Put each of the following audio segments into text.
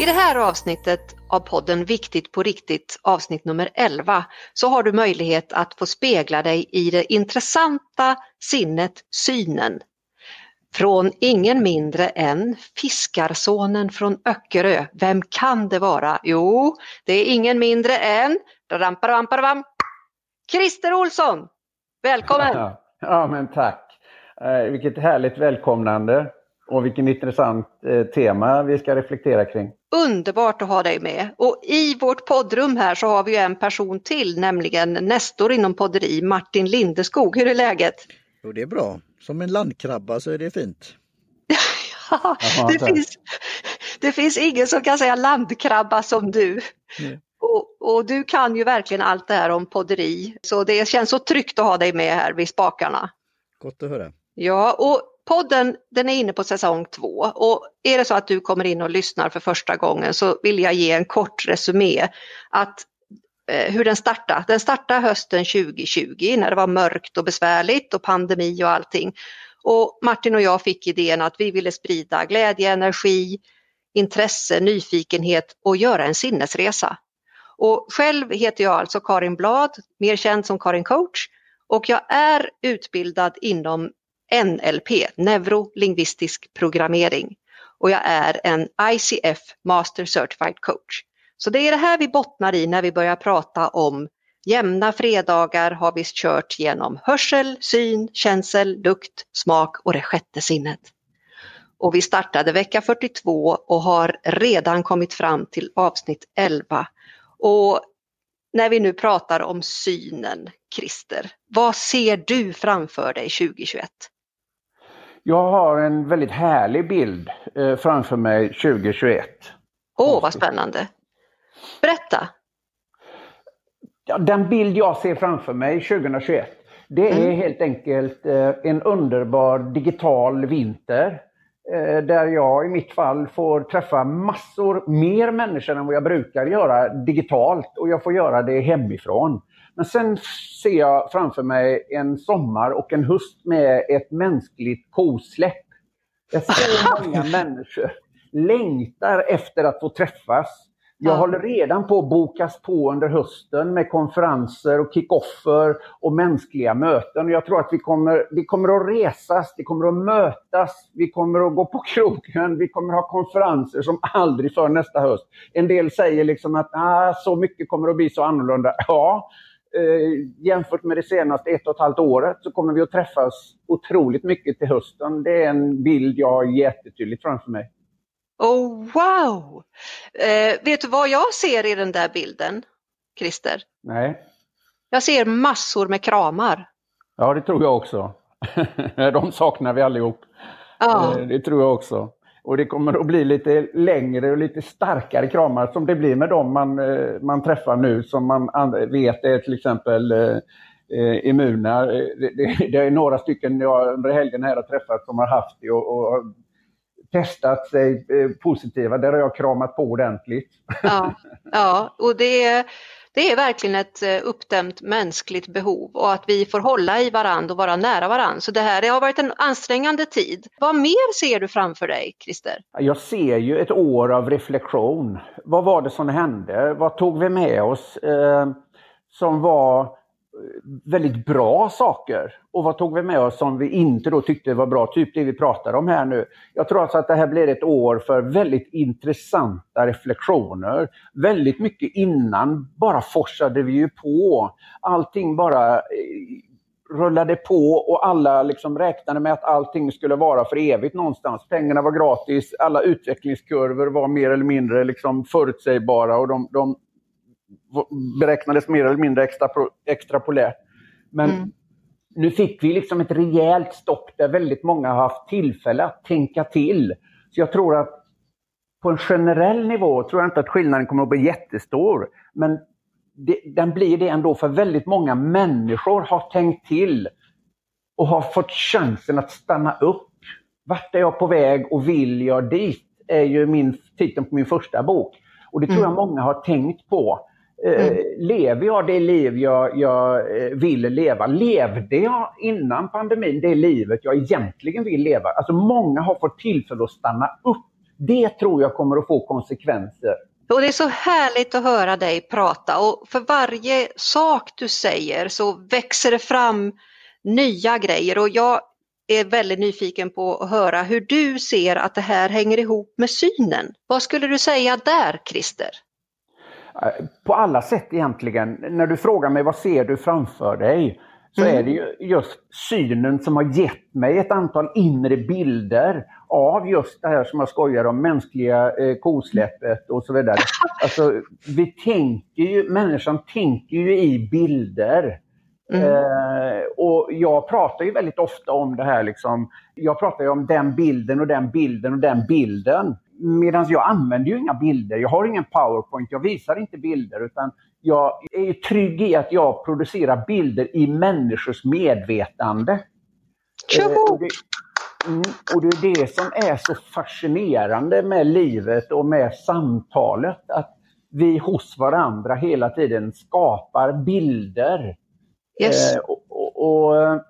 I det här avsnittet av podden Viktigt på riktigt, avsnitt nummer 11, så har du möjlighet att få spegla dig i det intressanta sinnet synen. Från ingen mindre än fiskarsonen från Öckerö. Vem kan det vara? Jo, det är ingen mindre än Christer Olsson! Välkommen! Ja, ja men tack! Eh, vilket härligt välkomnande och vilken intressant eh, tema vi ska reflektera kring. Underbart att ha dig med! Och i vårt poddrum här så har vi en person till, nämligen Nestor inom podderi, Martin Lindeskog. Hur är läget? Jo, det är bra. Som en landkrabba så är det fint. ja, det, finns, det finns ingen som kan säga landkrabba som du. Mm. Och, och, du kan ju verkligen allt det här om podderi, så det känns så tryggt att ha dig med här vid spakarna. Gott att höra. Ja, och podden den är inne på säsong två och är det så att du kommer in och lyssnar för första gången så vill jag ge en kort resumé att eh, hur den startade. Den startade hösten 2020 när det var mörkt och besvärligt och pandemi och allting. Och Martin och jag fick idén att vi ville sprida glädje, energi, intresse, nyfikenhet och göra en sinnesresa. Och själv heter jag alltså Karin Blad, mer känd som Karin Coach och jag är utbildad inom NLP, neurolingvistisk programmering och jag är en ICF Master Certified Coach. Så det är det här vi bottnar i när vi börjar prata om jämna fredagar har vi kört genom hörsel, syn, känsel, lukt, smak och det sjätte sinnet. Och vi startade vecka 42 och har redan kommit fram till avsnitt 11. Och när vi nu pratar om synen, Christer, vad ser du framför dig 2021? Jag har en väldigt härlig bild eh, framför mig 2021. Åh, oh, vad spännande! Berätta! Den bild jag ser framför mig 2021, det är mm. helt enkelt eh, en underbar digital vinter. Eh, där jag i mitt fall får träffa massor mer människor än vad jag brukar göra digitalt och jag får göra det hemifrån. Men sen ser jag framför mig en sommar och en höst med ett mänskligt kosläpp. Där så många människor längtar efter att få träffas. Jag håller redan på att bokas på under hösten med konferenser och kickoffer och mänskliga möten. Jag tror att vi kommer, vi kommer att resas, vi kommer att mötas, vi kommer att gå på krogen, vi kommer att ha konferenser som aldrig för nästa höst. En del säger liksom att ah, så mycket kommer att bli så annorlunda. Ja, eh, jämfört med det senaste ett och ett halvt året så kommer vi att träffas otroligt mycket till hösten. Det är en bild jag har jättetydligt framför mig. Oh wow! Eh, vet du vad jag ser i den där bilden, Christer? Nej. Jag ser massor med kramar. Ja, det tror jag också. De saknar vi allihop. Ja. Eh, det tror jag också. Och det kommer att bli lite längre och lite starkare kramar som det blir med dem man, eh, man träffar nu som man vet är till exempel eh, eh immuna. Eh, det, det, det, är några stycken jag under helgen här har träffat som har haft det och, och testat sig eh, positiva. Där har jag kramat på ordentligt. Ja, ja och det är, det är verkligen ett eh, uppdämt mänskligt behov och att vi får hålla i varandra och vara nära varandra. Så det här det har varit en ansträngande tid. Vad mer ser du framför dig, Christer? Jag ser ju ett år av reflektion. Vad var det som hände? Vad tog vi med oss eh, som var väldigt bra saker. Och vad tog vi med oss som vi inte då tyckte var bra? Typ det vi pratar om här nu. Jag tror alltså att det här blir ett år för väldigt intressanta reflektioner. Väldigt mycket innan bara forsade vi ju på. Allting bara eh, rullade på och alla liksom räknade med att allting skulle vara för evigt någonstans. Pengarna var gratis, alla utvecklingskurvor var mer eller mindre liksom förutsägbara och de, de beräknades mer eller mindre extrapolärt. Men mm. nu fick vi liksom ett rejält stopp där väldigt många har haft tillfälle att tänka till. Så jag tror att på en generell nivå tror jag inte att skillnaden kommer att bli jättestor. Men det, den blir det ändå för väldigt många människor har tänkt till och har fått chansen att stanna upp. Vart är jag på väg och vill jag dit? är ju min, titeln på min första bok. Och det tror jag mm. många har tänkt på. Eh, mm. Lever jag det liv jag, jag eh, vill leva? Levde jag innan pandemin det livet jag egentligen vill leva? Alltså många har fått tillfälle att stanna upp Det tror jag kommer att få konsekvenser. Och det är så härligt att höra dig prata och för varje sak du säger så växer det fram nya grejer och jag är väldigt nyfiken på att höra hur du ser att det här hänger ihop med synen. Vad skulle du säga där, Christer? På alla sätt egentligen. När du frågar mig vad ser du framför dig? Så mm. är det ju just synen som har gett mig ett antal inre bilder av just det här som jag skojar om, mänskliga eh, kosläppet och så vidare. Alltså, vi tänker ju, människan tänker ju i bilder. Mm. Eh, och jag pratar ju väldigt ofta om det här liksom. Jag pratar ju om den bilden och den bilden och den bilden. Medan jag använder ju inga bilder. Jag har ingen powerpoint, jag visar inte bilder utan jag är trygg i att jag producerar bilder i människors medvetande. Eh, och, det, mm, och det är det som är så fascinerande med livet och med samtalet. Att vi hos varandra hela tiden skapar bilder. Yes. Eh, och, och, och,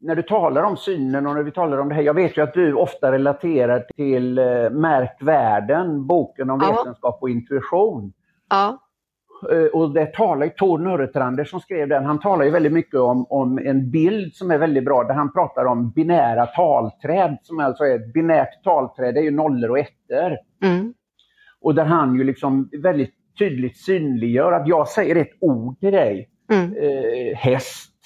när du talar om synen och när vi talar om det här, jag vet ju att du ofta relaterar till eh, Märk världen, boken om ja. vetenskap och intuition. Ja. Eh, och det talar ju Tor Nörretrander som skrev den, han talar ju väldigt mycket om, om en bild som är väldigt bra där han pratar om binära talträd som alltså är ett binärt talträd, det är ju nollor och ettor. Mm. Och där han ju liksom väldigt tydligt synliggör att jag säger ett ord till dig, mm. eh, häst,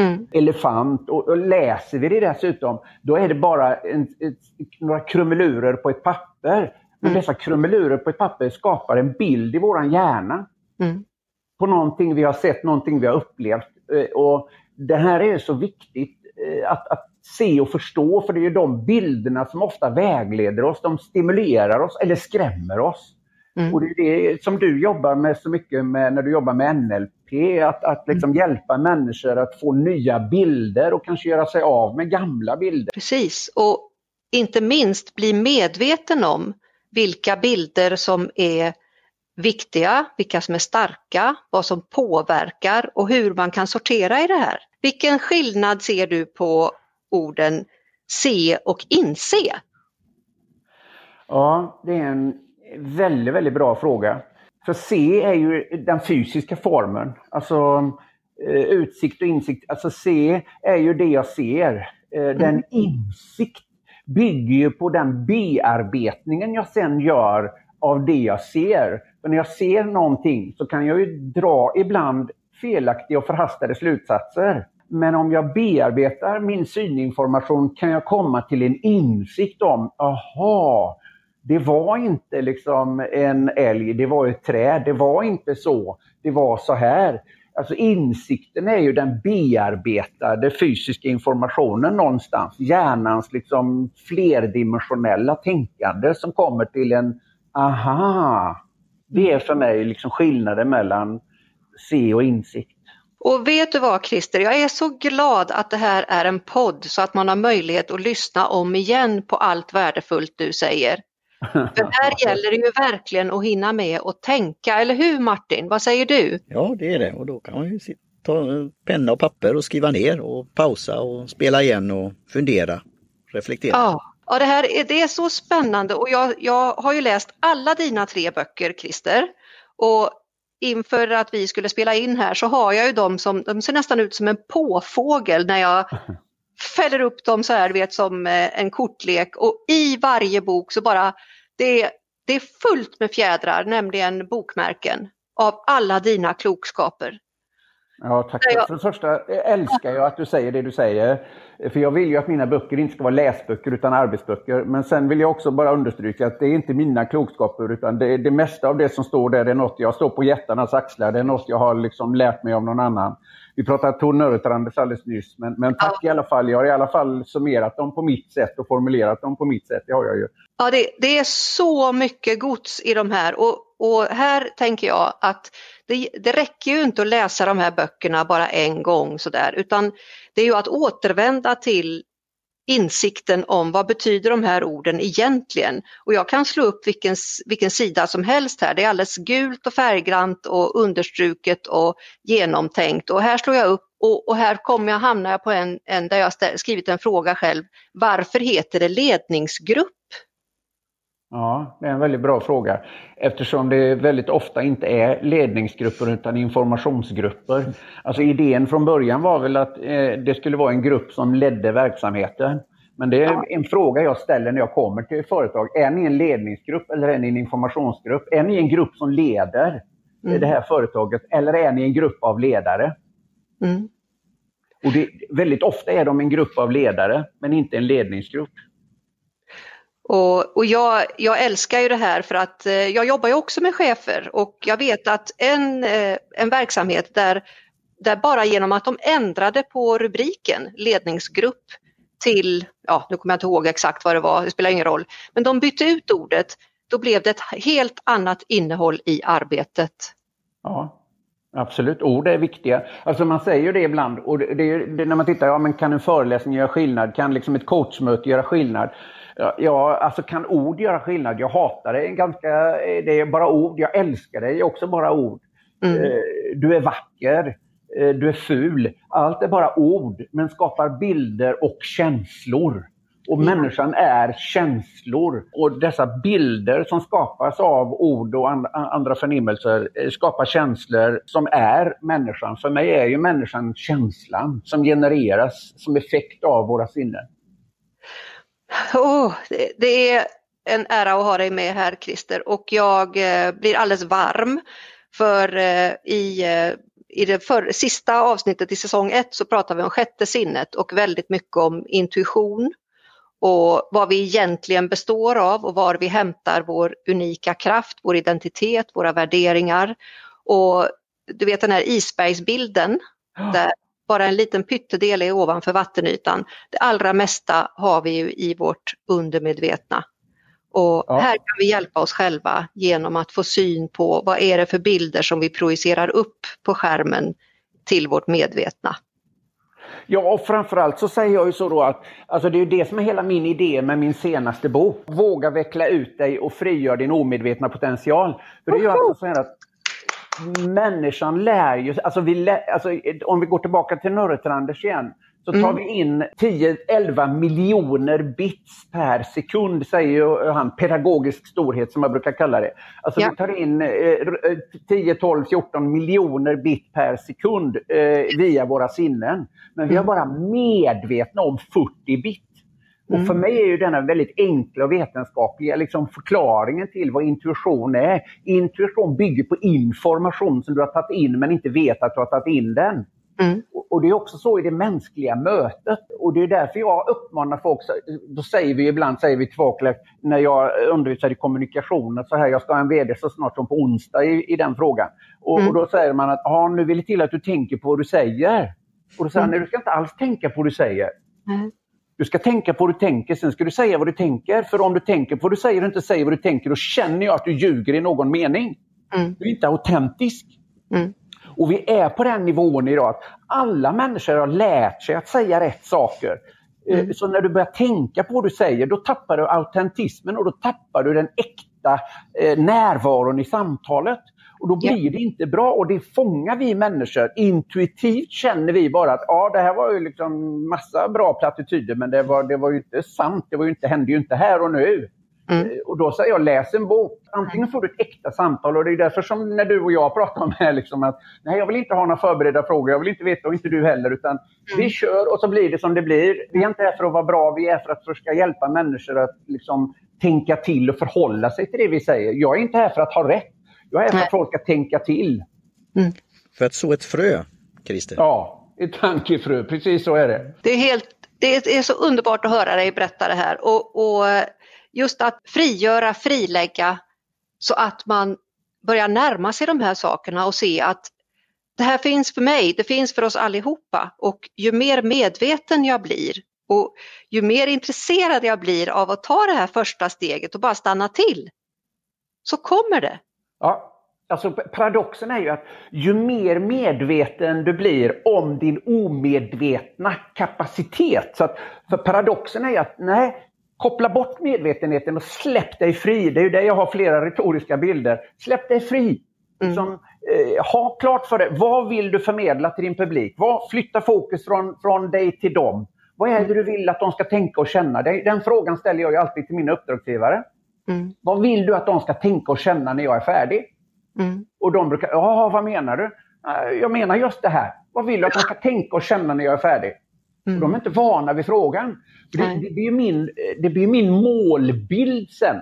mm. elefant och, och, läser vi det dessutom, då är det bara en, ett, några krumelurer på ett papper. Men mm. dessa krumelurer på ett papper skapar en bild i våran hjärna. Mm. På någonting vi har sett, någonting vi har upplevt. Eh, och Det här är så viktigt eh, att, att se och förstå, för det är de bilderna som ofta vägleder oss. De stimulerar oss eller skrämmer oss. Mm. Och det är det som du jobbar med så mycket med när du jobbar med NLP, att, att liksom mm. hjälpa människor att få nya bilder och kanske göra sig av med gamla bilder. Precis, och inte minst bli medveten om vilka bilder som är viktiga, vilka som är starka, vad som påverkar och hur man kan sortera i det här. Vilken skillnad ser du på orden se och inse? Ja, det är en väldigt, väldigt bra fråga. För se är ju den fysiska formen. Alltså eh, utsikt och insikt. Alltså se är ju det jag ser. Eh, den mm. insikt bygger ju på den bearbetningen jag sen gör av det jag ser. För när jag ser någonting så kan jag ju dra ibland felaktiga och förhastade slutsatser. Men om jag bearbetar min syninformation kan jag komma till en insikt om, aha, det var inte liksom en älg, det var ett träd, det var inte så, det var så här. Alltså insikten är ju den bearbetade fysiska informationen någonstans. Hjärnans liksom flerdimensionella tänkande som kommer till en aha. Det är för mig liksom skillnaden mellan se och insikt. Och vet du vad Christer, jag är så glad att det här är en podd så att man har möjlighet att lyssna om igen på allt värdefullt du säger. För här gäller det ju verkligen att hinna med och tänka, eller hur Martin? Vad säger du? Ja, det är det och då kan man ju ta penna och papper och skriva ner och pausa och spela igen och fundera, reflektera. Ja, ja det här är, det är så spännande och jag, jag har ju läst alla dina tre böcker Christer. Och inför att vi skulle spela in här så har jag ju dem som, de ser nästan ut som en påfågel när jag fäller upp dem så här, vet som eh, en kortlek och i varje bok så bara, det, det är fullt med fjädrar, nämligen bokmärken av alla dina klokskaper. Ja, tack. Jag... För det första älskar jag att du säger det du säger. För jag vill ju att mina böcker inte ska vara läsböcker utan arbetsböcker. Men sen vill jag också bara understryka att det är inte mina klokskaper utan det, det mesta av det som står där är något jag står på jättarnas axlar. Det är något jag har liksom lärt mig av någon annan. Vi pratade Tor Nörretranders alldeles nyss, men, men tack ja. i alla fall. Jag har i alla fall summerat dem på mitt sätt och formulerat dem på mitt sätt. Det har jag ju. Ja, det, det är så mycket gods i de här och, och här tänker jag att det, det räcker ju inte att läsa de här böckerna bara en gång sådär utan det är ju att återvända till insikten om vad betyder de här orden egentligen. Och jag kan slå upp vilken, vilken sida som helst här. Det är alldeles gult och färggrant och understruket och genomtänkt. Och här slår jag upp och, och här kommer jag, hamnar jag på en, en där jag skrivit en fråga själv. Varför heter det ledningsgrupp? Ja, det är en väldigt bra fråga. Eftersom det väldigt ofta inte är ledningsgrupper utan informationsgrupper. Alltså idén från början var väl att eh, det skulle vara en grupp som ledde verksamheten. Men det är en fråga jag ställer när jag kommer till företag. Är ni en ledningsgrupp eller är ni en informationsgrupp? Är ni en grupp som leder mm. det här företaget eller är ni en grupp av ledare? Mm. Och det, väldigt ofta är de en grupp av ledare men inte en ledningsgrupp. Och, och jag, jag, älskar ju det här för att eh, jag jobbar ju också med chefer och jag vet att en, eh, en verksamhet där, där bara genom att de ändrade på rubriken ledningsgrupp till, ja nu kommer jag inte ihåg exakt vad det var, det spelar ingen roll, men de bytte ut ordet, då blev det ett helt annat innehåll i arbetet. Ja, Absolut, ord är viktiga. Alltså man säger det ibland och det, det, det, när man tittar, ja men kan en föreläsning göra skillnad? Kan liksom ett coachmöte göra skillnad? Ja, alltså kan ord göra skillnad? Jag hatar det, ganska, det är bara ord. Jag älskar är också bara ord. Mm. Eh, du är vacker, eh, du är ful. Allt är bara ord, men skapar bilder och känslor. Och mm. människan är känslor. Och dessa bilder som skapas av ord och andra förnimmelser eh, skapar känslor som är människan. För mig är ju människan känslan som genereras som effekt av våra sinnen. Oh, det, är en ära att ha dig med här Christer och jag eh, blir alldeles varm för eh, i, i det för, sista avsnittet i säsong 1 så pratar vi om sjätte sinnet och väldigt mycket om intuition och vad vi egentligen består av och var vi hämtar vår unika kraft, vår identitet, våra värderingar. Och du vet den här isbergsbilden där bara en liten pyttedel är ovanför vattenytan. Det allra mesta har vi ju i vårt undermedvetna. Och ja. här kan vi hjälpa oss själva genom att få syn på vad är det för bilder som vi projicerar upp på skärmen till vårt medvetna. Ja, och framförallt så säger jag ju så då att alltså det är ju det som är hela min idé med min senaste bok. Våga veckla ut dig och frigör din omedvetna potential. För det gör alltså så här att människan lär ju alltså, vi lär, alltså Om vi går tillbaka till Nörretranders igen så tar mm. vi in 10-11 miljoner bits per sekund, säger han, pedagogisk storhet som jag brukar kalla det. Alltså ja. vi tar in eh, 10, 12, 14 miljoner bit per sekund eh, via våra sinnen. Men vi har mm. bara medvetna om 40 bit. Mm. Och för mig är ju denna väldigt enkla och vetenskapliga liksom förklaringen till vad intuition är. Intuition bygger på information som du har tagit in men inte vet att du har tagit in den. Mm. Och det är också så i det mänskliga mötet. Och det är därför jag uppmanar folk, då säger vi ibland, säger vi folk när jag undervisar i kommunikation, så här, jag ska ha en VD så snart som på onsdag i, i den frågan. Och, mm. och då säger man att, ja nu vill det till att du tänker på vad du säger. Och då säger mm. nej du ska inte alls tänka på vad du säger. Mm. Du ska tänka på vad du tänker, sen ska du säga vad du tänker. För om du tänker på vad du säger och inte säger vad du tänker, då känner jag att du ljuger i någon mening. Mm. Du är inte autentisk. Mm. Och vi är på den nivån idag att alla människor har lärt sig att säga rätt saker. Eh, mm. Så när du börjar tänka på vad du säger, då tappar du autentismen och då tappar du den äkta eh, närvaron i samtalet. Och då blir yeah. det inte bra och det fångar vi människor. Intuitivt känner vi bara att ja, det här var ju liksom massa bra plattityder men det var, det var ju inte sant. Det var ju inte, hände ju inte här och nu. Mm. Eh, och då säger jag, läs en bok. Antingen får du ett äkta samtal och det är därför som när du och jag pratar om det här, liksom att nej, jag vill inte ha några förberedda frågor, jag vill inte veta och inte du heller, utan mm. vi kör och så blir det som det blir. Vi är inte här för att vara bra, vi är för att försöka hjälpa människor att liksom, tänka till och förhålla sig till det vi säger. Jag är inte här för att ha rätt. Jag är för att folk ska tänka till. Mm. För att så ett frö, Christer. Ja, ett tankefrö, precis så är det. Det är, helt, det är så underbart att höra dig berätta det här och, och just att frigöra, frilägga så att man börjar närma sig de här sakerna och se att det här finns för mig, det finns för oss allihopa och ju mer medveten jag blir och ju mer intresserad jag blir av att ta det här första steget och bara stanna till så kommer det. Ja, alltså paradoxen är ju att ju mer medveten du blir om din omedvetna kapacitet. Så att, för paradoxen är ju att nej, koppla bort medvetenheten och släpp dig fri. Det är ju där jag har flera retoriska bilder. Släpp dig fri. Mm. Som, eh, ha klart för dig, vad vill du förmedla till din publik? Vad, flytta fokus från, från dig till dem. Vad är det du vill att de ska tänka och känna? Den frågan ställer jag alltid till mina uppdragsgivare. Mm. Vad vill du att de ska tänka och känna när jag är färdig? Mm. Och de brukar, ja vad menar du? Jag menar just det här. Vad vill du att de ska tänka och känna när jag är färdig? Mm. De är inte vana vid frågan. Det, det, blir min, det blir min målbild sen.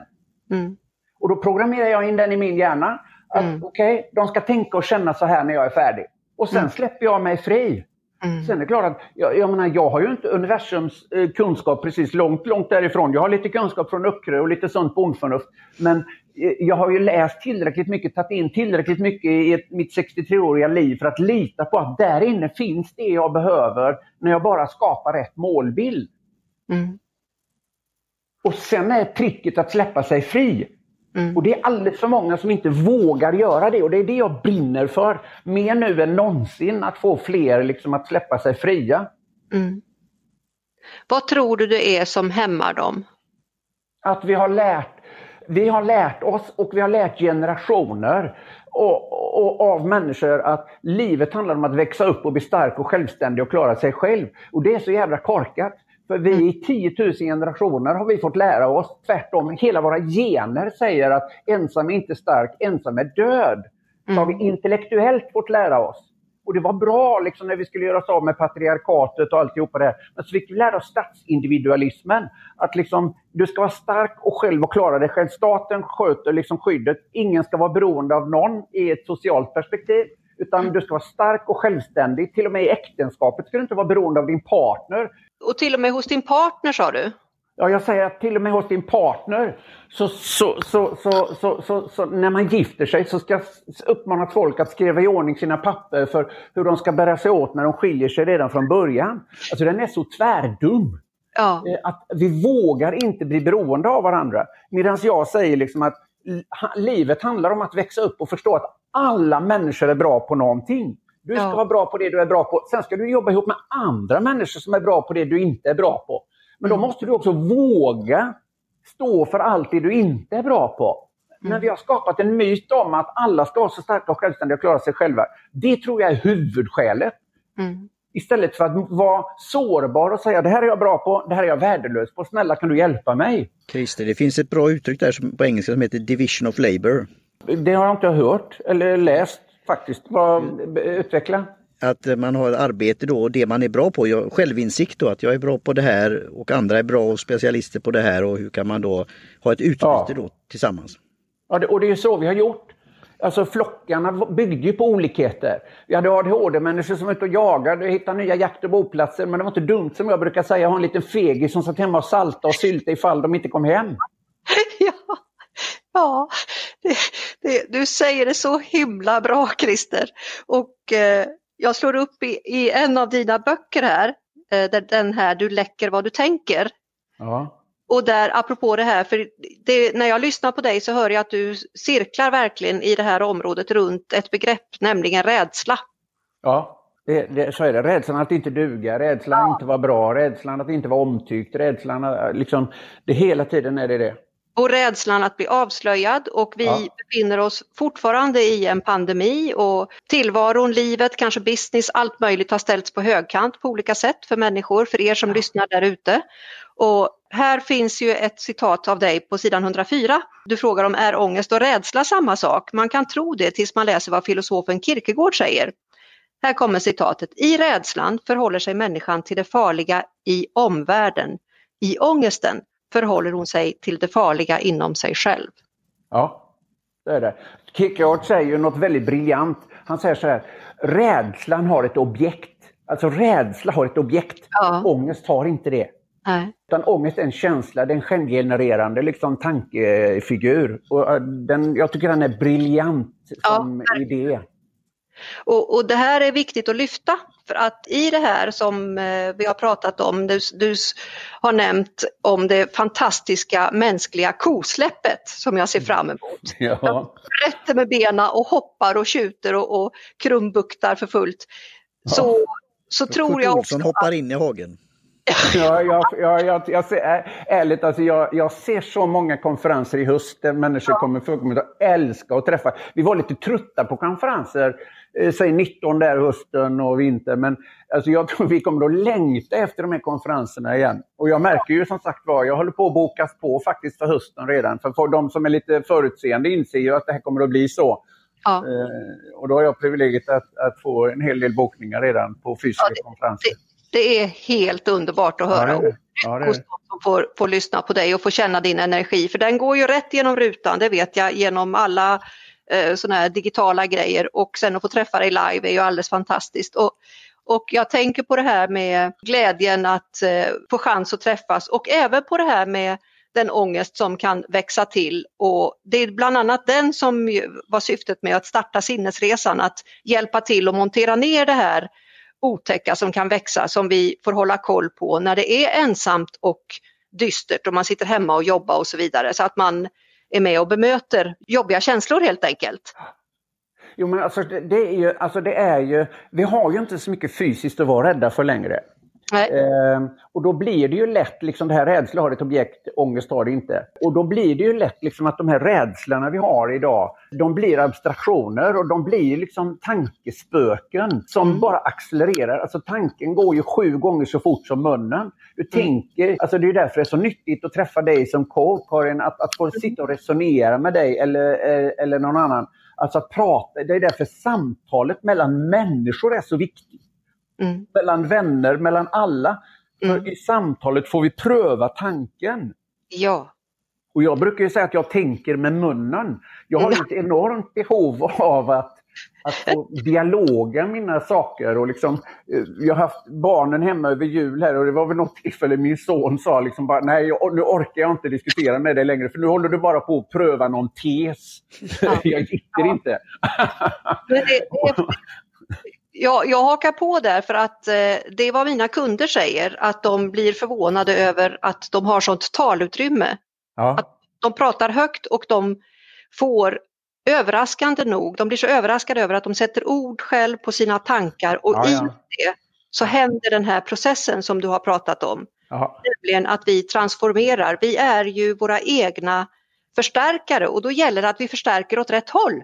Mm. Och då programmerar jag in den i min hjärna. Att mm. okej, okay, de ska tänka och känna så här när jag är färdig. Och sen mm. släpper jag mig fri. Mm. Sen är det klart att jag, jag, menar, jag har ju inte universums eh, kunskap precis långt, långt därifrån. Jag har lite kunskap från Öckerö och lite sunt bondförnuft. Men eh, jag har ju läst tillräckligt mycket, tagit in tillräckligt mycket i ett, mitt 63-åriga liv för att lita på att där inne finns det jag behöver när jag bara skapar rätt målbild. Mm. Och sen är tricket att släppa sig fri. Mm. Och det är alldeles för många som inte vågar göra det och det är det jag brinner för. Mer nu än någonsin att få fler liksom att släppa sig fria. Mm. Vad tror du det är som hämmar dem? Att vi har lärt, vi har lärt oss och vi har lärt generationer och, och, av människor att livet handlar om att växa upp och bli stark och självständig och klara sig själv. Och det är så jävla korkat. För vi i 10 000 generationer har vi fått lära oss tvärtom. Hela våra gener säger att ensam är inte stark, ensam är död. Så har vi mm. intellektuellt fått lära oss. Och det var bra liksom, när vi skulle göra oss av med patriarkatet och alltihopa det. Men så fick vi lära oss statsindividualismen. Att liksom, du ska vara stark och själv och klara dig själv. Staten sköter liksom skyddet. Ingen ska vara beroende av någon i ett socialt perspektiv. Utan du ska vara stark och självständig. Till och med i äktenskapet ska du inte vara beroende av din partner. Och till och med hos din partner sa du? Ja, jag säger att till och med hos din partner, så, så, så, så, så, så, när man gifter sig så ska uppmanas folk att skriva i ordning sina papper för hur de ska bära sig åt när de skiljer sig redan från början. Alltså den är så tvärdum. Ja. Eh, att vi vågar inte bli beroende av varandra. Medan jag säger liksom att livet handlar om att växa upp och förstå att alla människor är bra på någonting. Du ska ja. vara bra på det du är bra på. Sen ska du jobba ihop med andra människor som är bra på det du inte är bra på. Men då mm. måste du också våga stå för allt det du inte är bra på. Mm. Men vi har skapat en myt om att alla ska vara så starka och självständiga och klara sig själva. Det tror jag är huvudskälet. Mm. Istället för att vara sårbar och säga det här är jag bra på, det här är jag värdelös på. Snälla kan du hjälpa mig? Christer, det finns ett bra uttryck där som, på engelska som heter division of labor. Det har jag inte hört eller läst faktiskt. Vad, utveckla. Att man har arbete då och det man är bra på, jag, självinsikt då, att jag är bra på det här och andra är bra och specialister på det här och hur kan man då ha ett utbyte ja. då tillsammans. Ja, det, och det är så vi har gjort. Alltså flockarna byggde ju på olikheter. Vi hade ADHD-människor som var ute och jagade och hittade nya jakt och boplatser. Men det var inte dumt som jag brukar säga, ha en liten fegis som satt hemma och salta och sylta ifall de inte kom hem. Ja, ja det, det, du säger det så himla bra Christer. Och eh, jag slår upp i, i, en av dina böcker här, eh, den här Du läcker vad du tänker. Ja. Och där, apropå det här, för det, när jag lyssnar på dig så hör jag att du cirklar verkligen i det här området runt ett begrepp, nämligen rädsla. Ja, det, det, så är det. Rädslan att inte duga, rädslan att inte vara bra, rädslan att inte vara omtyckt, rädslan att liksom, det hela tiden är det det. Och rädslan att bli avslöjad och vi ja. befinner oss fortfarande i en pandemi och tillvaron, livet, kanske business, allt möjligt har ställts på högkant på olika sätt för människor, för er som ja. lyssnar där ute. Och här finns ju ett citat av dig på sidan 104. Du frågar om är ångest och rädsla samma sak? Man kan tro det tills man läser vad filosofen Kierkegaard säger. Här kommer citatet. I rädslan förhåller sig människan till det farliga i omvärlden. I ångesten förhåller hon sig till det farliga inom sig själv. Ja, det är det. Kierkegaard säger ju något väldigt briljant. Han säger så här, rädslan har ett objekt. Alltså rädsla har ett objekt, ja. ångest har inte det. Nej. Utan ångest är en känsla, det är en självgenererande liksom, tankefigur. Och äh, den, jag tycker den är briljant som ja. idé. Och, och, det här är viktigt att lyfta för att i det här som eh, vi har pratat om, du, du har nämnt om det fantastiska mänskliga kosläppet som jag ser fram emot. Ja. Jag rätter med benen och hoppar och tjuter och, och krumbuktar för fullt. Så, ja. så tror jag också... Olsson hoppar in i hagen. Ja, jag, jag, jag, jag ser, ärligt, alltså jag, jag ser så många konferenser i höst där människor ja. kommer för att älska att träffa. Vi var lite trötta på konferenser, eh, säg 19 där hösten och vinter, men alltså jag tror vi kommer att längta efter de här konferenserna igen. Och jag märker ju som sagt var, jag håller på att bokas på faktiskt för hösten redan. För, för de som är lite förutseende inser ju att det här kommer att bli så. Ja. Eh, och då har jag privilegiet att, att, få en hel del bokningar redan på fysiska ja, det, konferenser. Det, det är helt underbart att höra. Ja, ja, som får, får lyssna på dig och få känna din energi. För den går ju rätt genom rutan, det vet jag, genom alla eh, sådana här digitala grejer. Och sen att få träffa dig live är ju alldeles fantastiskt. Och, och jag tänker på det här med glädjen att eh, få chans att träffas och även på det här med den ångest som kan växa till. Och det är bland annat den som var syftet med att starta sinnesresan, att hjälpa till att montera ner det här otäcka som kan växa som vi får hålla koll på när det är ensamt och dystert och man sitter hemma och jobbar och så vidare så att man är med och bemöter jobbiga känslor helt enkelt. Jo men alltså det, det är ju, alltså det är ju, vi har ju inte så mycket fysiskt att vara rädda för längre. Eh, och då blir det ju lätt, liksom det här rädsla har ett objekt, ångest har det inte. Och då blir det ju lätt liksom att de här rädslorna vi har idag, de blir abstraktioner och de blir liksom tankespöken som mm. bara accelererar. Alltså tanken går ju sju gånger så fort som munnen. Du mm. tänker, alltså det är därför det är så nyttigt att träffa dig som coach, Karin, att, att få mm. sitta och resonera med dig eller, eh, eller någon annan. Alltså att prata, det är därför samtalet mellan människor är så viktigt. Mm. Mellan vänner, mellan alla. Mm. För I samtalet får vi pröva tanken. Ja. Och jag brukar säga att jag tänker med munnen. Jag har ett enormt behov av att, att få dialoga mina saker. Och liksom, eh, jag har haft barnen hemma över jul här och det var väl något tillfälle min son sa liksom bara, nej nu orkar jag inte diskutera med dig längre för nu håller du bara på att pröva någon tes. Ja. jag gitter ja. inte. det, det, Ja, jag hakar på där för att eh, det är vad mina kunder säger, att de blir förvånade över att de har sånt talutrymme. Ja. Att de pratar högt och de får överraskande nog, de blir så överraskade över att de sätter ord själv på sina tankar och ja, ja. i det så händer den här processen som du har pratat om. Ja. Nämligen att vi transformerar, vi är ju våra egna förstärkare och då gäller det att vi förstärker åt rätt håll.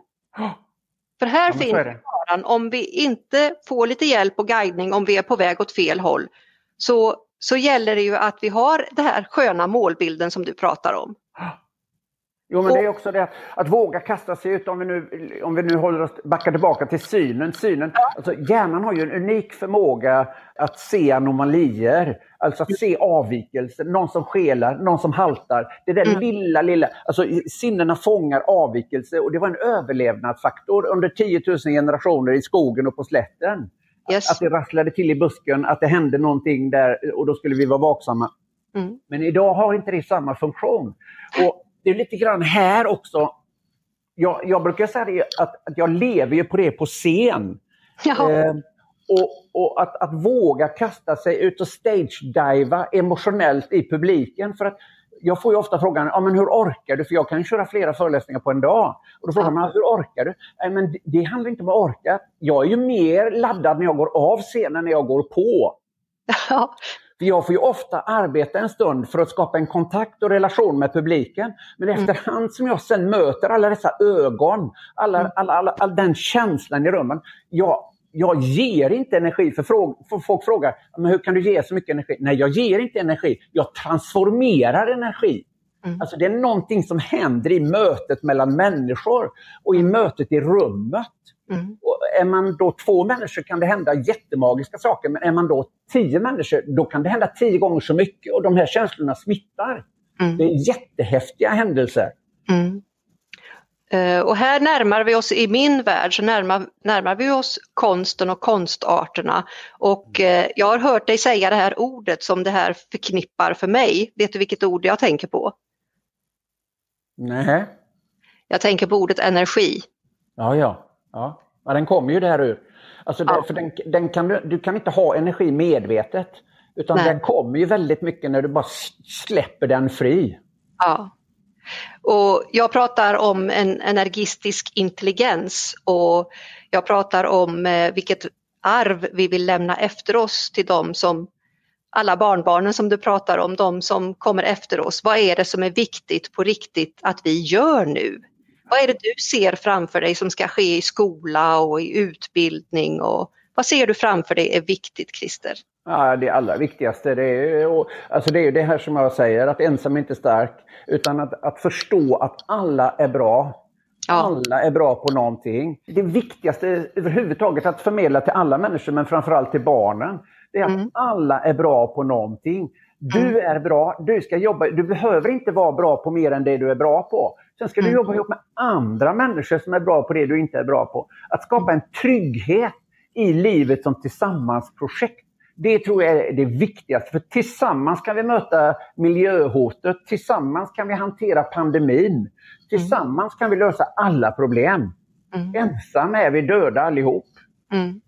För här ja, finns faran om vi inte får lite hjälp och guidning om vi är på väg åt fel håll. Så, så gäller det ju att vi har den här sköna målbilden som du pratar om. Jo, men det är också det att, att våga kasta sig ut, om vi nu, om vi nu håller oss, backar tillbaka till synen. synen alltså, hjärnan har ju en unik förmåga att se anomalier, alltså att se avvikelser, någon som skelar, någon som haltar. Det där mm. lilla, lilla, alltså sinnena fångar avvikelse och det var en överlevnadsfaktor under 10 000 generationer i skogen och på slätten. Yes. Att det rasslade till i busken, att det hände någonting där och då skulle vi vara vaksamma. Mm. Men idag har inte det samma funktion. Och det är lite grann här också. Jag, jag brukar säga att, att jag lever ju på det på scen. Eh, och, och att, att, våga kasta sig ut och stage-diva emotionellt i publiken. För att jag får ju ofta frågan, ja, men hur orkar du? För jag kan köra flera föreläsningar på en dag. Och då frågar man, hur orkar du? Nej, men det handlar inte om att orka. Jag är ju mer laddad när jag går av scenen än när jag går på. Ja. För jag får ju ofta arbeta en stund för att skapa en kontakt och relation med publiken. Men mm. efterhand som jag sen möter alla dessa ögon, alla, mm. alla, alla, all den känslan i rummen. Jag, jag ger inte energi, för, fråg, för folk frågar men hur kan du ge så mycket energi? Nej, jag ger inte energi, jag transformerar energi. Mm. Alltså det är någonting som händer i mötet mellan människor och i mm. mötet i rummet. Mm. Och är man då två människor kan det hända jättemagiska saker, men är man då tio människor då kan det hända tio gånger så mycket och de här känslorna smittar. Mm. Det är jättehäftiga händelser. Mm. Uh, och här närmar vi oss, i min värld, så närmar, närmar vi oss konsten och konstarterna. Och uh, jag har hört dig säga det här ordet som det här förknippar för mig. Vet du vilket ord jag tänker på? Nej. Jag tänker på ordet energi. Ja, ja. Ja, ja den kommer ju där ur. Alltså ja. för den, den kan du, du kan inte ha energi medvetet. Utan Nej. den kommer ju väldigt mycket när du bara släpper den fri. Ja. Och jag pratar om en energistisk intelligens och jag pratar om eh, vilket arv vi vill lämna efter oss till dem som alla barnbarnen som du pratar om, de som kommer efter oss. Vad är det som är viktigt på riktigt att vi gör nu? Vad är det du ser framför dig som ska ske i skola och i utbildning? Och vad ser du framför dig är viktigt, Christer? Ja, det allra viktigaste det är, alltså det, är det här som jag säger, att ensam är inte stark. Utan att, att förstå att alla är bra. Ja. Alla är bra på någonting. Det viktigaste överhuvudtaget att förmedla till alla människor, men framförallt till barnen, det är att mm. alla är bra på någonting. Du mm. är bra, du ska jobba, du behöver inte vara bra på mer än det du är bra på. Sen ska du mm. jobba ihop med andra människor som är bra på det du inte är bra på. Att skapa en trygghet i livet som tillsammansprojekt. Det tror jag är det viktigaste. För tillsammans kan vi möta miljöhotet. Tillsammans kan vi hantera pandemin. Tillsammans kan vi lösa alla problem. Mm. Ensam är vi döda allihop. Mm.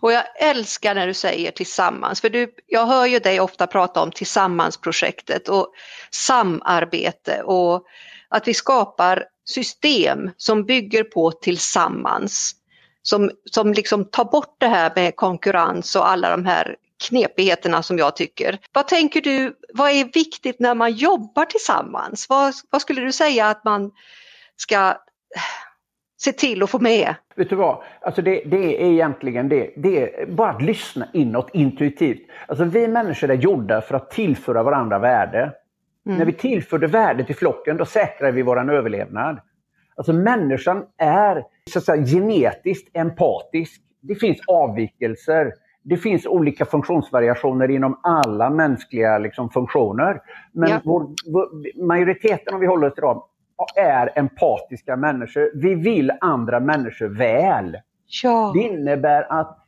Och jag älskar när du säger tillsammans, för du, jag hör ju dig ofta prata om tillsammansprojektet och samarbete och att vi skapar system som bygger på tillsammans. Som, som liksom tar bort det här med konkurrens och alla de här knepigheterna som jag tycker. Vad tänker du, vad är viktigt när man jobbar tillsammans? Vad, vad skulle du säga att man ska eh, se till att få med? Vet du vad? Alltså det, det, är egentligen det. Det är bara att lyssna inåt intuitivt. Alltså vi människor är gjorda för att tillföra varandra värde. Mm. När vi tillförde värde till flocken, då säkrar vi vår överlevnad. Alltså människan är så att säga, genetiskt empatisk. Det finns avvikelser. Det finns olika funktionsvariationer inom alla mänskliga liksom, funktioner. Men ja. vår, vår, majoriteten, om vi håller oss till dem, är empatiska människor. Vi vill andra människor väl. Ja. Det innebär att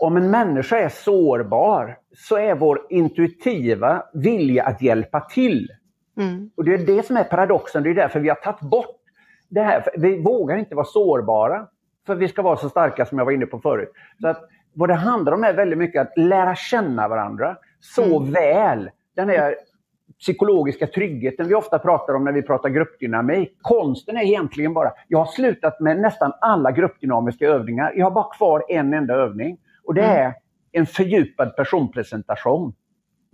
om en människa är sårbar så är vår intuitiva vilja att hjälpa till. Mm. Och Det är det som är paradoxen, det är därför vi har tagit bort det här. Vi vågar inte vara sårbara för vi ska vara så starka som jag var inne på förut. Så att Vad det handlar om är väldigt mycket att lära känna varandra så mm. väl. Den här psykologiska tryggheten vi ofta pratar om när vi pratar gruppdynamik. Konsten är egentligen bara, jag har slutat med nästan alla gruppdynamiska övningar. Jag har bara kvar en enda övning. Och det mm. är en fördjupad personpresentation.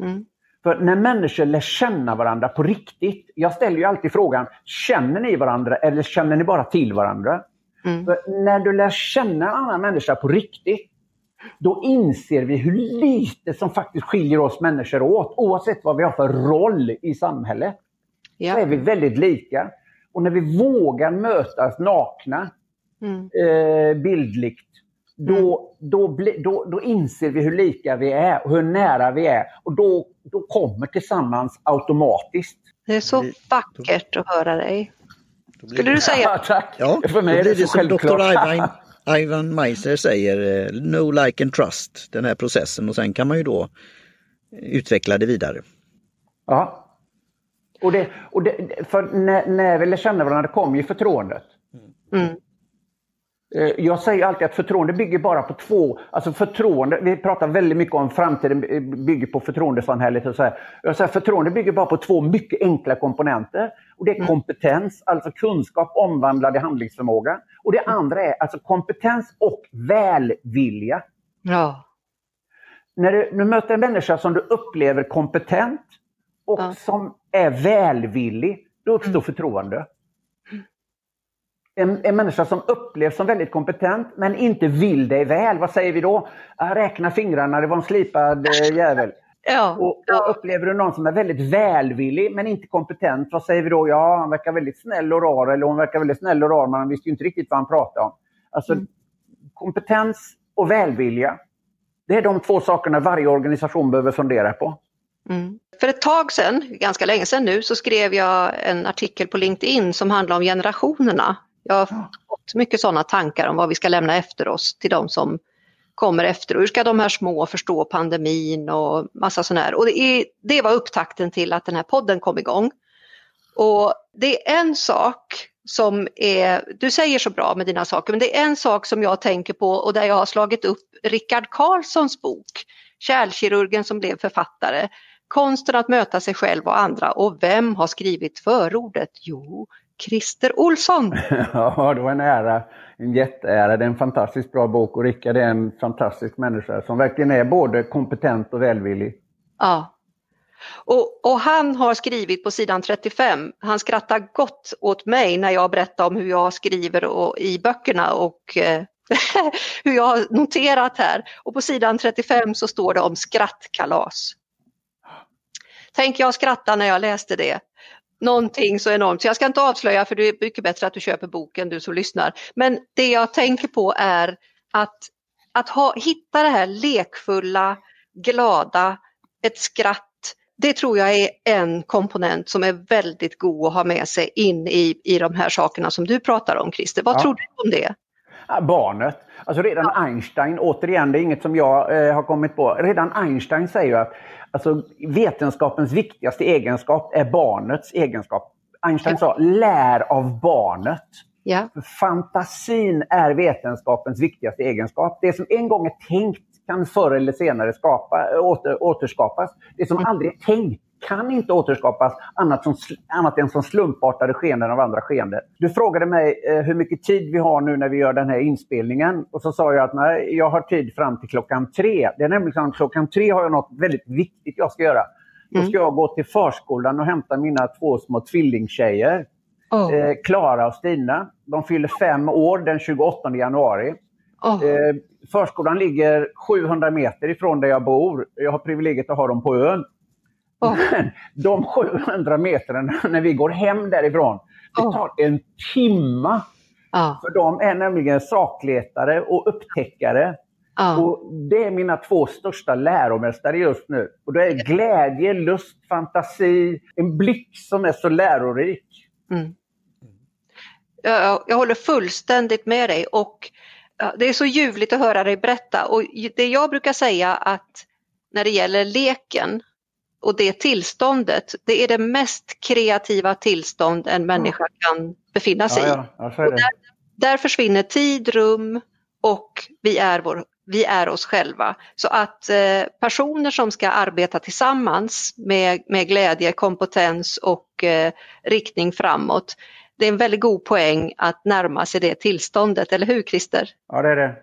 Mm. För när människor lär känna varandra på riktigt. Jag ställer ju alltid frågan, känner ni varandra eller känner ni bara till varandra? Mm. För när du lär känna en annan människa på riktigt, då inser vi hur lite som faktiskt skiljer oss människor åt. Oavsett vad vi har för roll i samhället. Ja. Så är vi väldigt lika. Och när vi vågar mötas nakna, mm. eh, bildligt, då, mm. då, då, då inser vi hur lika vi är och hur nära vi är. Och då, då kommer tillsammans automatiskt. Det är så vackert att höra dig. Skulle du säga? Ja, tack. Ja, För mig är det, det så som Dr. Ivan, Ivan Meiser säger, eh, no like and trust, den här processen och sen kan man ju då utveckla det vidare. Ja. Och, det, och det, för när, när vi lär känna varandra kommer ju förtroendet. Mm. Eh, jag säger alltid att förtroende bygger bara på två, alltså förtroende, vi pratar väldigt mycket om framtiden bygger på förtroendesamhället. Och så här. Jag säger förtroende bygger bara på två mycket enkla komponenter. Och Det är mm. kompetens, alltså kunskap omvandlad i handlingsförmåga. Och det andra är alltså kompetens och välvilja. Ja. När du, du möter en människa som du upplever kompetent och ja. som är välvillig, då uppstår mm. förtroende en, en människa som upplevs som väldigt kompetent men inte vill dig väl, vad säger vi då? Räkna fingrarna, det var en slipad eh, jävel. Ja, och, och, upplever du någon som är väldigt välvillig men inte kompetent, vad säger vi då? Ja, han verkar väldigt snäll och rar eller hon verkar väldigt snäll och rar men han visste inte riktigt vad han pratade om. Alltså mm. kompetens och välvilja. Det är de två sakerna varje organisation behöver fundera på. Mm. För ett tag sedan, ganska länge sedan nu, så skrev jag en artikel på LinkedIn som handlar om generationerna. Jag har fått mycket sådana tankar om vad vi ska lämna efter oss till de som kommer efter. Och hur ska de här små förstå pandemin och massa sådana här. Och det, är, det var upptakten till att den här podden kom igång. Och det är en sak som är, du säger så bra med dina saker, men det är en sak som jag tänker på och där jag har slagit upp Rickard Karlssons bok, Kärlkirurgen som blev författare. Konsten att möta sig själv och andra och vem har skrivit förordet? Jo, Christer Olsson. ja, det var en ära, en jätteära. Det är en fantastiskt bra bok och Rickard är en fantastisk människa som verkligen är både kompetent och välvillig. Ja. Och, och, han har skrivit på sidan 35, han skrattar gott åt mig när jag berättar om hur jag skriver och, i böckerna och eh, hur jag har noterat här. Och på sidan 35 så står det om skrattkalas. Tänk jag skratta när jag läste det. Någonting så enormt, så jag ska inte avslöja för det är mycket bättre att du köper boken du som lyssnar. Men det jag tänker på är att, att ha, hitta det här lekfulla, glada, ett skratt det tror jag är en komponent som är väldigt god att ha med sig in i, i de här sakerna som du pratar om Christer. Vad ja. tror du om det? barnet. Alltså redan ja. Einstein, återigen, det är inget som jag eh, har kommit på. Redan Einstein säger att alltså, vetenskapens viktigaste egenskap är barnets egenskap. Einstein sa lär av barnet. Ja. Fantasin är vetenskapens viktigaste egenskap. Det som en gång är tänkt kan förr eller senare skapa, åter, återskapas. Det som mm. aldrig är tänkt kan inte återskapas annat, som, annat än som slumpartade skeenden av andra skeenden. Du frågade mig eh, hur mycket tid vi har nu när vi gör den här inspelningen. Och så sa jag att nej, jag har tid fram till klockan tre. Det är nämligen så att klockan tre har jag något väldigt viktigt jag ska göra. Då ska mm. jag gå till förskolan och hämta mina två små tvillingtjejer. Oh. Eh, Klara och Stina. De fyller fem år den 28 januari. Oh. Eh, förskolan ligger 700 meter ifrån där jag bor. Jag har privilegiet att ha dem på ön. Oh. Men de 700 metrarna när vi går hem därifrån, det tar en timma. Oh. För de är nämligen sakletare och upptäckare. Och Det är mina två största läromästare just nu. Och det är glädje, lust, fantasi, en blick som är så lärorik. Mm. Jag, jag håller fullständigt med dig och det är så ljuvligt att höra dig berätta och det jag brukar säga att när det gäller leken och det tillståndet, det är det mest kreativa tillstånd en människa kan befinna sig ja, ja. i. Där, där, försvinner tid, rum och vi är, vår, vi är oss själva. Så att eh, personer som ska arbeta tillsammans med, med glädje, kompetens och eh, riktning framåt, det är en väldigt god poäng att närma sig det tillståndet, eller hur Christer? Ja, det är det.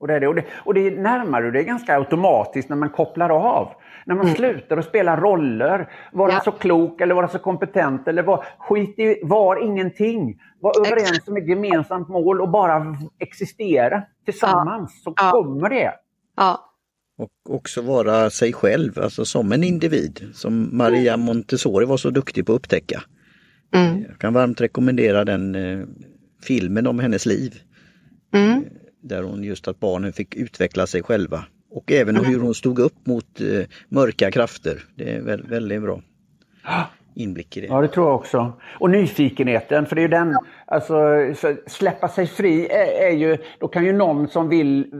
Och det, är det. Och det, och det närmar du dig ganska automatiskt när man kopplar av. När man mm. slutar att spela roller, vara ja. så klok eller vara så kompetent eller var, skit i, var ingenting. Var överens om ett gemensamt mål och bara existera tillsammans ja. så ja. kommer det. Ja. Och också vara sig själv, alltså som en individ. Som Maria mm. Montessori var så duktig på att upptäcka. Mm. Jag kan varmt rekommendera den eh, filmen om hennes liv. Mm. Eh, där hon just att barnen fick utveckla sig själva. Och även mm. hur hon stod upp mot eh, mörka krafter. Det är väldigt, väldigt bra inblick i det. Ja, det tror jag också. Och nyfikenheten, för det är ju den, alltså släppa sig fri är, är, ju, då kan ju någon som vill,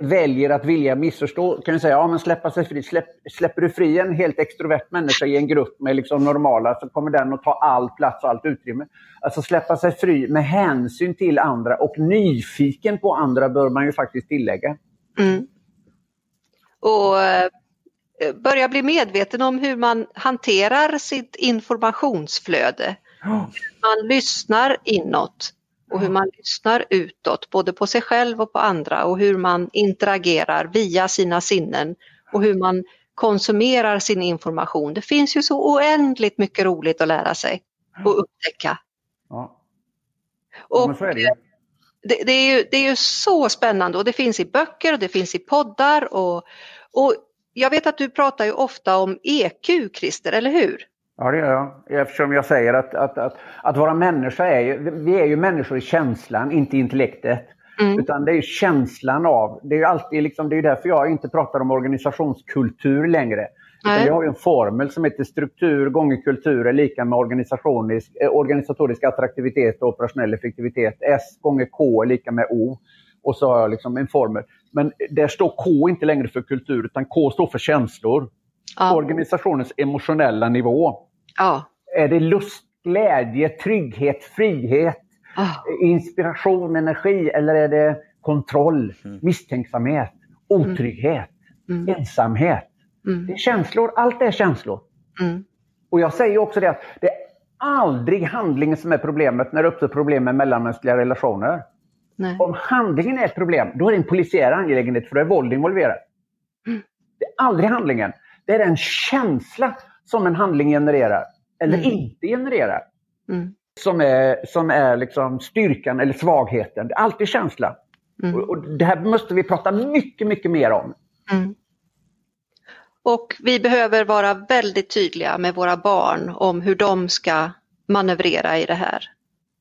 väljer att vilja missförstå, kan ju säga, ja men släppa sig fri, Släpp, släpper du fri en helt extrovert människa i en grupp med liksom normala så kommer den att ta all plats och allt utrymme. Alltså släppa sig fri med hänsyn till andra och nyfiken på andra bör man ju faktiskt tillägga. Mm. Och eh, börja bli medveten om hur man hanterar sitt informationsflöde. Oh. Man lyssnar inåt och hur man lyssnar utåt, både på sig själv och på andra och hur man interagerar via sina sinnen och hur man konsumerar sin information. Det finns ju så oändligt mycket roligt att lära sig och upptäcka. Ja. Och det. Det, det, är ju, det är ju så spännande och det finns i böcker och det finns i poddar och, och jag vet att du pratar ju ofta om EQ, Christer, eller hur? Ja, det gör jag. Eftersom jag säger att, att, att, att vara människa är ju, vi är ju människor i känslan, inte i intellektet. Mm. Utan det är känslan av, det är ju alltid liksom, det är därför jag inte pratar om organisationskultur längre. Utan vi har ju en formel som heter struktur gånger kultur är lika med organisatorisk, eh, organisatorisk attraktivitet och operationell effektivitet. S gånger K är lika med O. Och så har jag liksom en formel. Men där står K inte längre för kultur utan K står för känslor. Ja. Organisationens emotionella nivå. Ja. Är det lust, glädje, trygghet, frihet, ja. inspiration, energi eller är det kontroll, mm. misstänksamhet, otrygghet, mm. mm. ensamhet? Mm. Det är känslor, allt är känslor. Mm. Och jag säger också det att det är aldrig handlingen som är problemet när det uppstår problem med mellanmänskliga relationer. Nej. Om handlingen är ett problem, då är det en polisiär angelägenhet för då är våld involverat. Mm. Det är aldrig handlingen. Det är den känsla som en handling genererar, eller mm. inte genererar. Mm. Som är, som är liksom styrkan eller svagheten. Det är alltid känsla. Mm. Och, och, det här måste vi prata mycket, mycket mer om. Mm. Och vi behöver vara väldigt tydliga med våra barn om hur de ska manövrera i det här.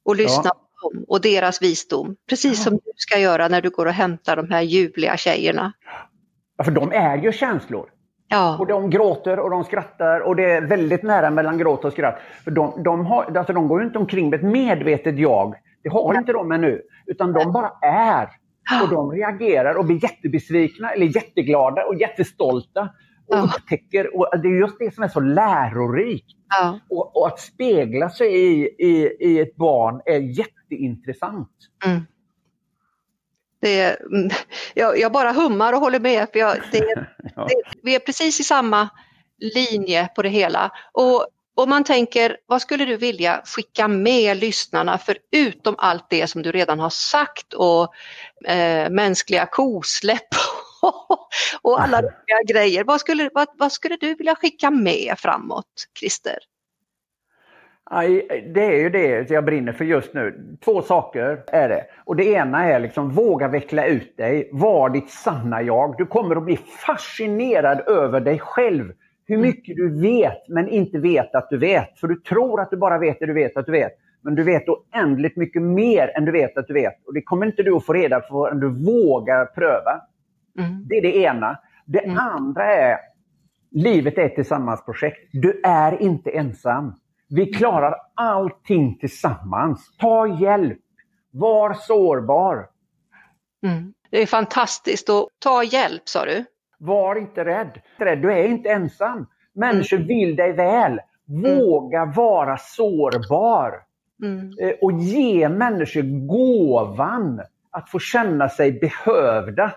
Och lyssna ja. Dem och deras visdom. Precis som du ska göra när du går och hämtar de här ljuvliga tjejerna. Ja, för de är ju känslor. Ja. Och de gråter och de skrattar och det är väldigt nära mellan gråt och skratt. För de, de, har, alltså de går inte omkring med ett medvetet jag. Det har ja. inte de ännu. Utan de bara är. Och de reagerar och blir jättebesvikna eller jätteglada och jättestolta och ja. upptäcker, och det är just det som är så lärorikt. Ja. Och, och, att spegla sig i, i, i ett barn är jätteintressant. Mm. Det, jag, jag, bara hummar och håller med. För jag, det, ja. det, vi är precis i samma linje på det hela. Och om man tänker, vad skulle du vilja skicka med lyssnarna förutom allt det som du redan har sagt och eh, mänskliga kosläpp och alla roliga grejer. Vad skulle, vad, vad skulle du vilja skicka med framåt, Christer? Det är ju det jag brinner för just nu. Två saker är det. Och det ena är liksom våga veckla ut dig. Var ditt sanna jag. Du kommer att bli fascinerad över dig själv. Hur mm. mycket du vet men inte vet att du vet. För du tror att du bara vet det du vet att du vet. Men du vet oändligt mycket mer än du vet att du vet. Och det kommer inte du att få reda på förrän du vågar pröva. Mm. Det är det ena. Det mm. andra är, livet är ett tillsammansprojekt. Du är inte ensam. Vi klarar allting tillsammans. Ta hjälp. Var sårbar. Mm. Det är fantastiskt. Och ta hjälp sa du. Var inte rädd. Du är inte ensam. Människor mm. vill dig väl. Mm. Våga vara sårbar. Mm. Eh, och ge människor gåvan att få känna sig behövda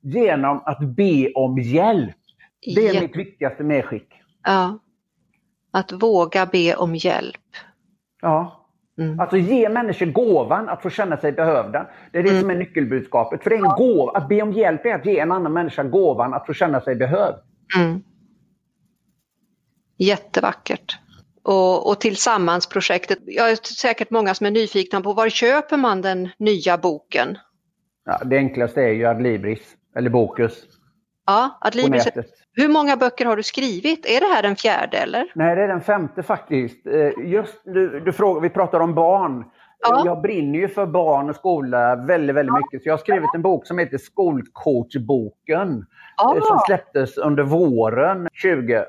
genom att be om hjälp. Det är ja. mitt viktigaste medskick. Ja. Att våga be om hjälp. Ja. Mm. Alltså ge människor gåvan att få känna sig behövda. Det är det mm. som är nyckelbudskapet. För det är en gåva. Att be om hjälp är att ge en annan människa gåvan att få känna sig behövd. Mm. Jättevackert. Och, och tillsammansprojektet. Jag är säkert många som är nyfikna på var köper man den nya boken? Ja, det enklaste är ju Adlibris. Eller Bokus. Ja, Adlibris. Hur många böcker har du skrivit? Är det här den fjärde eller? Nej, det är den femte faktiskt. Eh, just du, du frågar, vi pratar om barn. Ja. Jag brinner ju för barn och skola väldigt, väldigt ja. mycket. Så jag har skrivit en bok som heter Skolcoachboken. Ja. Eh, som släpptes under våren 20.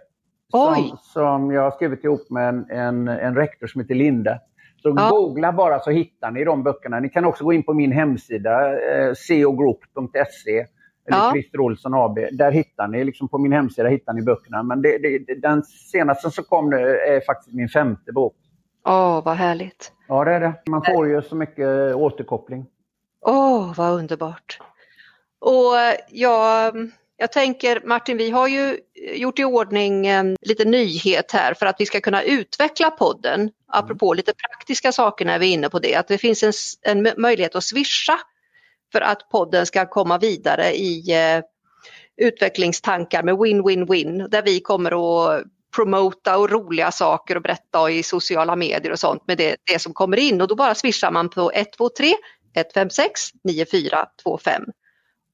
Som, som, jag har skrivit ihop med en, en, en rektor som heter Linde. Så ja. googla bara så hittar ni de böckerna. Ni kan också gå in på min hemsida, eh, ceogroup.se eller ja. Christer Olsson AB. Där hittar ni, liksom på min hemsida hittar ni böckerna. Men det, det, den senaste som kom nu är faktiskt min femte bok. Åh, oh, vad härligt. Ja, det är det. Man får ju så mycket återkoppling. Åh, oh, vad underbart. Och jag jag tänker Martin, vi har ju gjort i ordning en liten nyhet här för att vi ska kunna utveckla podden. Apropå lite praktiska saker när vi är inne på det, att det finns en, en möjlighet att swisha för att podden ska komma vidare i eh, utvecklingstankar med win-win-win där vi kommer att promota och roliga saker och berätta i sociala medier och sånt med det, det som kommer in och då bara swishar man på 123 156 9425.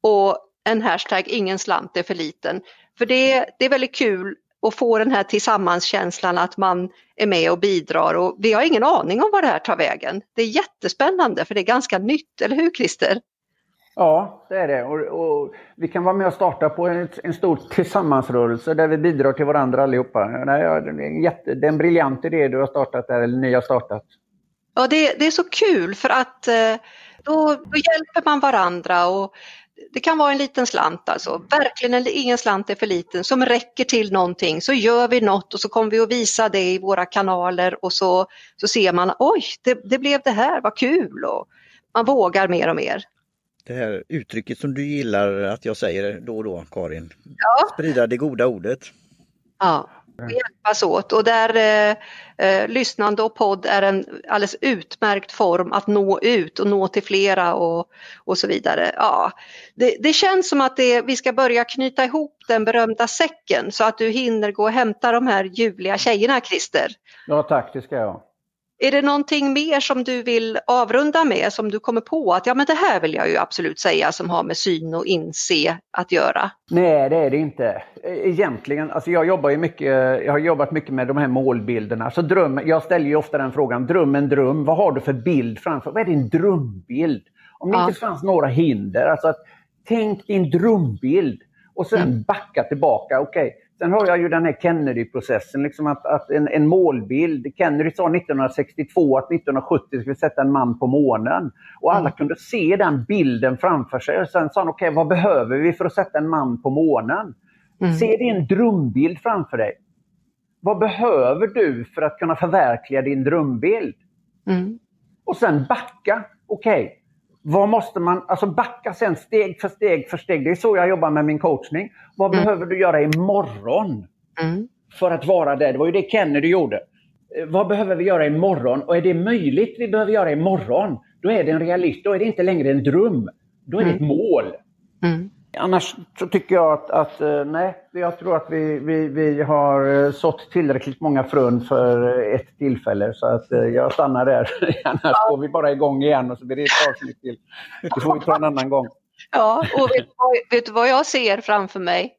Och en hashtag ingen slant är för liten. För det, det är väldigt kul att få den här tillsammanskänslan att man är med och bidrar och vi har ingen aning om var det här tar vägen. Det är jättespännande för det är ganska nytt, eller hur Christer? Ja, det är det. Och, och, vi kan vara med och starta på en, en stor tillsammansrörelse där vi bidrar till varandra allihopa. Nej, ja, det, är en jätte, det är en briljant idé du har startat där, eller ni har startat. Ja, det, det är så kul för att eh, då, då hjälper man varandra och det kan vara en liten slant alltså, verkligen eller ingen slant är för liten, som räcker till någonting. Så gör vi något och så kommer vi att visa det i våra kanaler och så, så ser man, oj, det, det blev det här, vad kul! Och man vågar mer och mer. Det här uttrycket som du gillar att jag säger då och då, Karin. Ja. Sprida det goda ordet. Ja. och hjälpas åt. Och där eh, eh, lyssnande och podd är en alldeles utmärkt form att nå ut och nå till flera och, och så vidare. Ja, det, det känns som att det, vi ska börja knyta ihop den berömda säcken så att du hinner gå och hämta de här ljuvliga tjejerna Christer. Ja tack, det ska jag. Är det någonting mer som du vill avrunda med som du kommer på att ja men det här vill jag ju absolut säga som har med syn och inse att göra? Nej det är det inte. Egentligen, alltså jag jobbar ju mycket, jag har jobbat mycket med de här målbilderna. Så dröm, jag ställer ju ofta den frågan, dröm en dröm, vad har du för bild framför? Vad är din drömbild? Om det ja. inte fanns några hinder, alltså att tänk din drömbild och sen mm. backa tillbaka. Okej, okay, Sen har jag ju den här Kennedy-processen, liksom att, att en, en, målbild. Kennedy sa 1962 att 1970 skulle vi sätta en man på månen. Och alla mm. kunde se den bilden framför sig. Och sen sa han, okej okay, vad behöver vi för att sätta en man på månen? Mm. Se din drömbild framför dig. Vad behöver du för att kunna förverkliga din drömbild? Mm. Och sen backa. Okej, okay, vad måste man, alltså backa sen steg för steg för steg. Det är så jag jobbar med min coachning. Vad mm. behöver du göra imorgon mm. för att vara där? Det var ju det Kennedy gjorde. Eh, vad behöver vi göra imorgon? Och är det möjligt vi behöver göra imorgon, då är det en realist. Då är det inte längre en dröm. Då är det ett mm. mål. Mm. Annars så tycker jag att, att eh, nej, jag tror att vi, vi, vi har eh, sått tillräckligt många frön för ett tillfälle så att eh, jag stannar där. Annars får vi bara igång igen och så blir det ett avsnitt till. Det får vi ta en annan gång. Ja, och vet, vet du vad jag ser framför mig,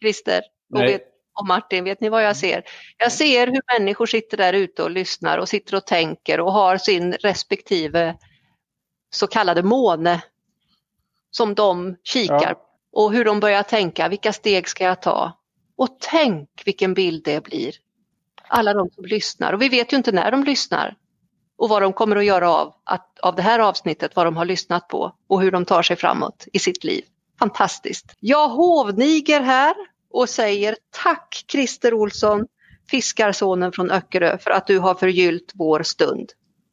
Christer och, vet, och Martin? Vet ni vad jag ser? Jag ser hur människor sitter där ute och lyssnar och sitter och tänker och har sin respektive så kallade måne som de kikar ja. och hur de börjar tänka, vilka steg ska jag ta? Och tänk vilken bild det blir. Alla de som lyssnar och vi vet ju inte när de lyssnar och vad de kommer att göra av, att, av det här avsnittet, vad de har lyssnat på och hur de tar sig framåt i sitt liv. Fantastiskt! Jag hovniger här och säger tack Christer Olsson, fiskarsonen från Öckerö, för att du har förgyllt vår stund.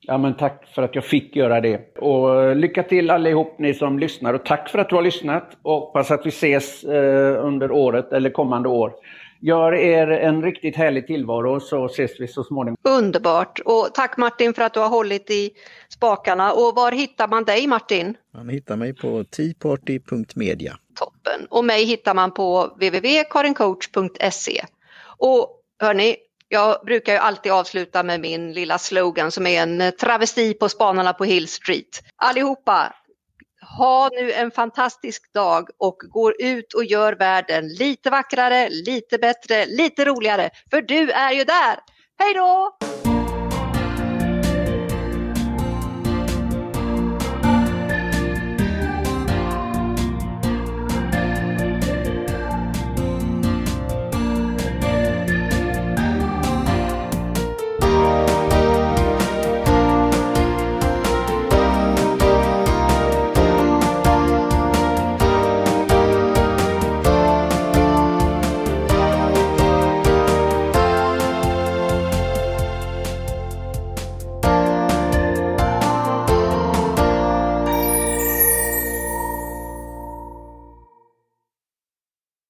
Ja, men tack för att jag fick göra det. Och lycka till allihop ni som lyssnar och tack för att du har lyssnat. Och hoppas att vi ses eh, under året eller kommande år. Gör er en riktigt härlig tillvaro så ses vi så småningom. Underbart! Och tack Martin för att du har hållit i spakarna. Och var hittar man dig Martin? Man hittar mig på teaparty.media. Toppen! Och mig hittar man på www.karincoach.se. Och hörni, jag brukar ju alltid avsluta med min lilla slogan som är en eh, travesti på Spanarna på Hill Street. Allihopa, ha nu en fantastisk dag och gå ut och gör världen lite vackrare, lite bättre, lite roligare. För du är ju där! Hej då!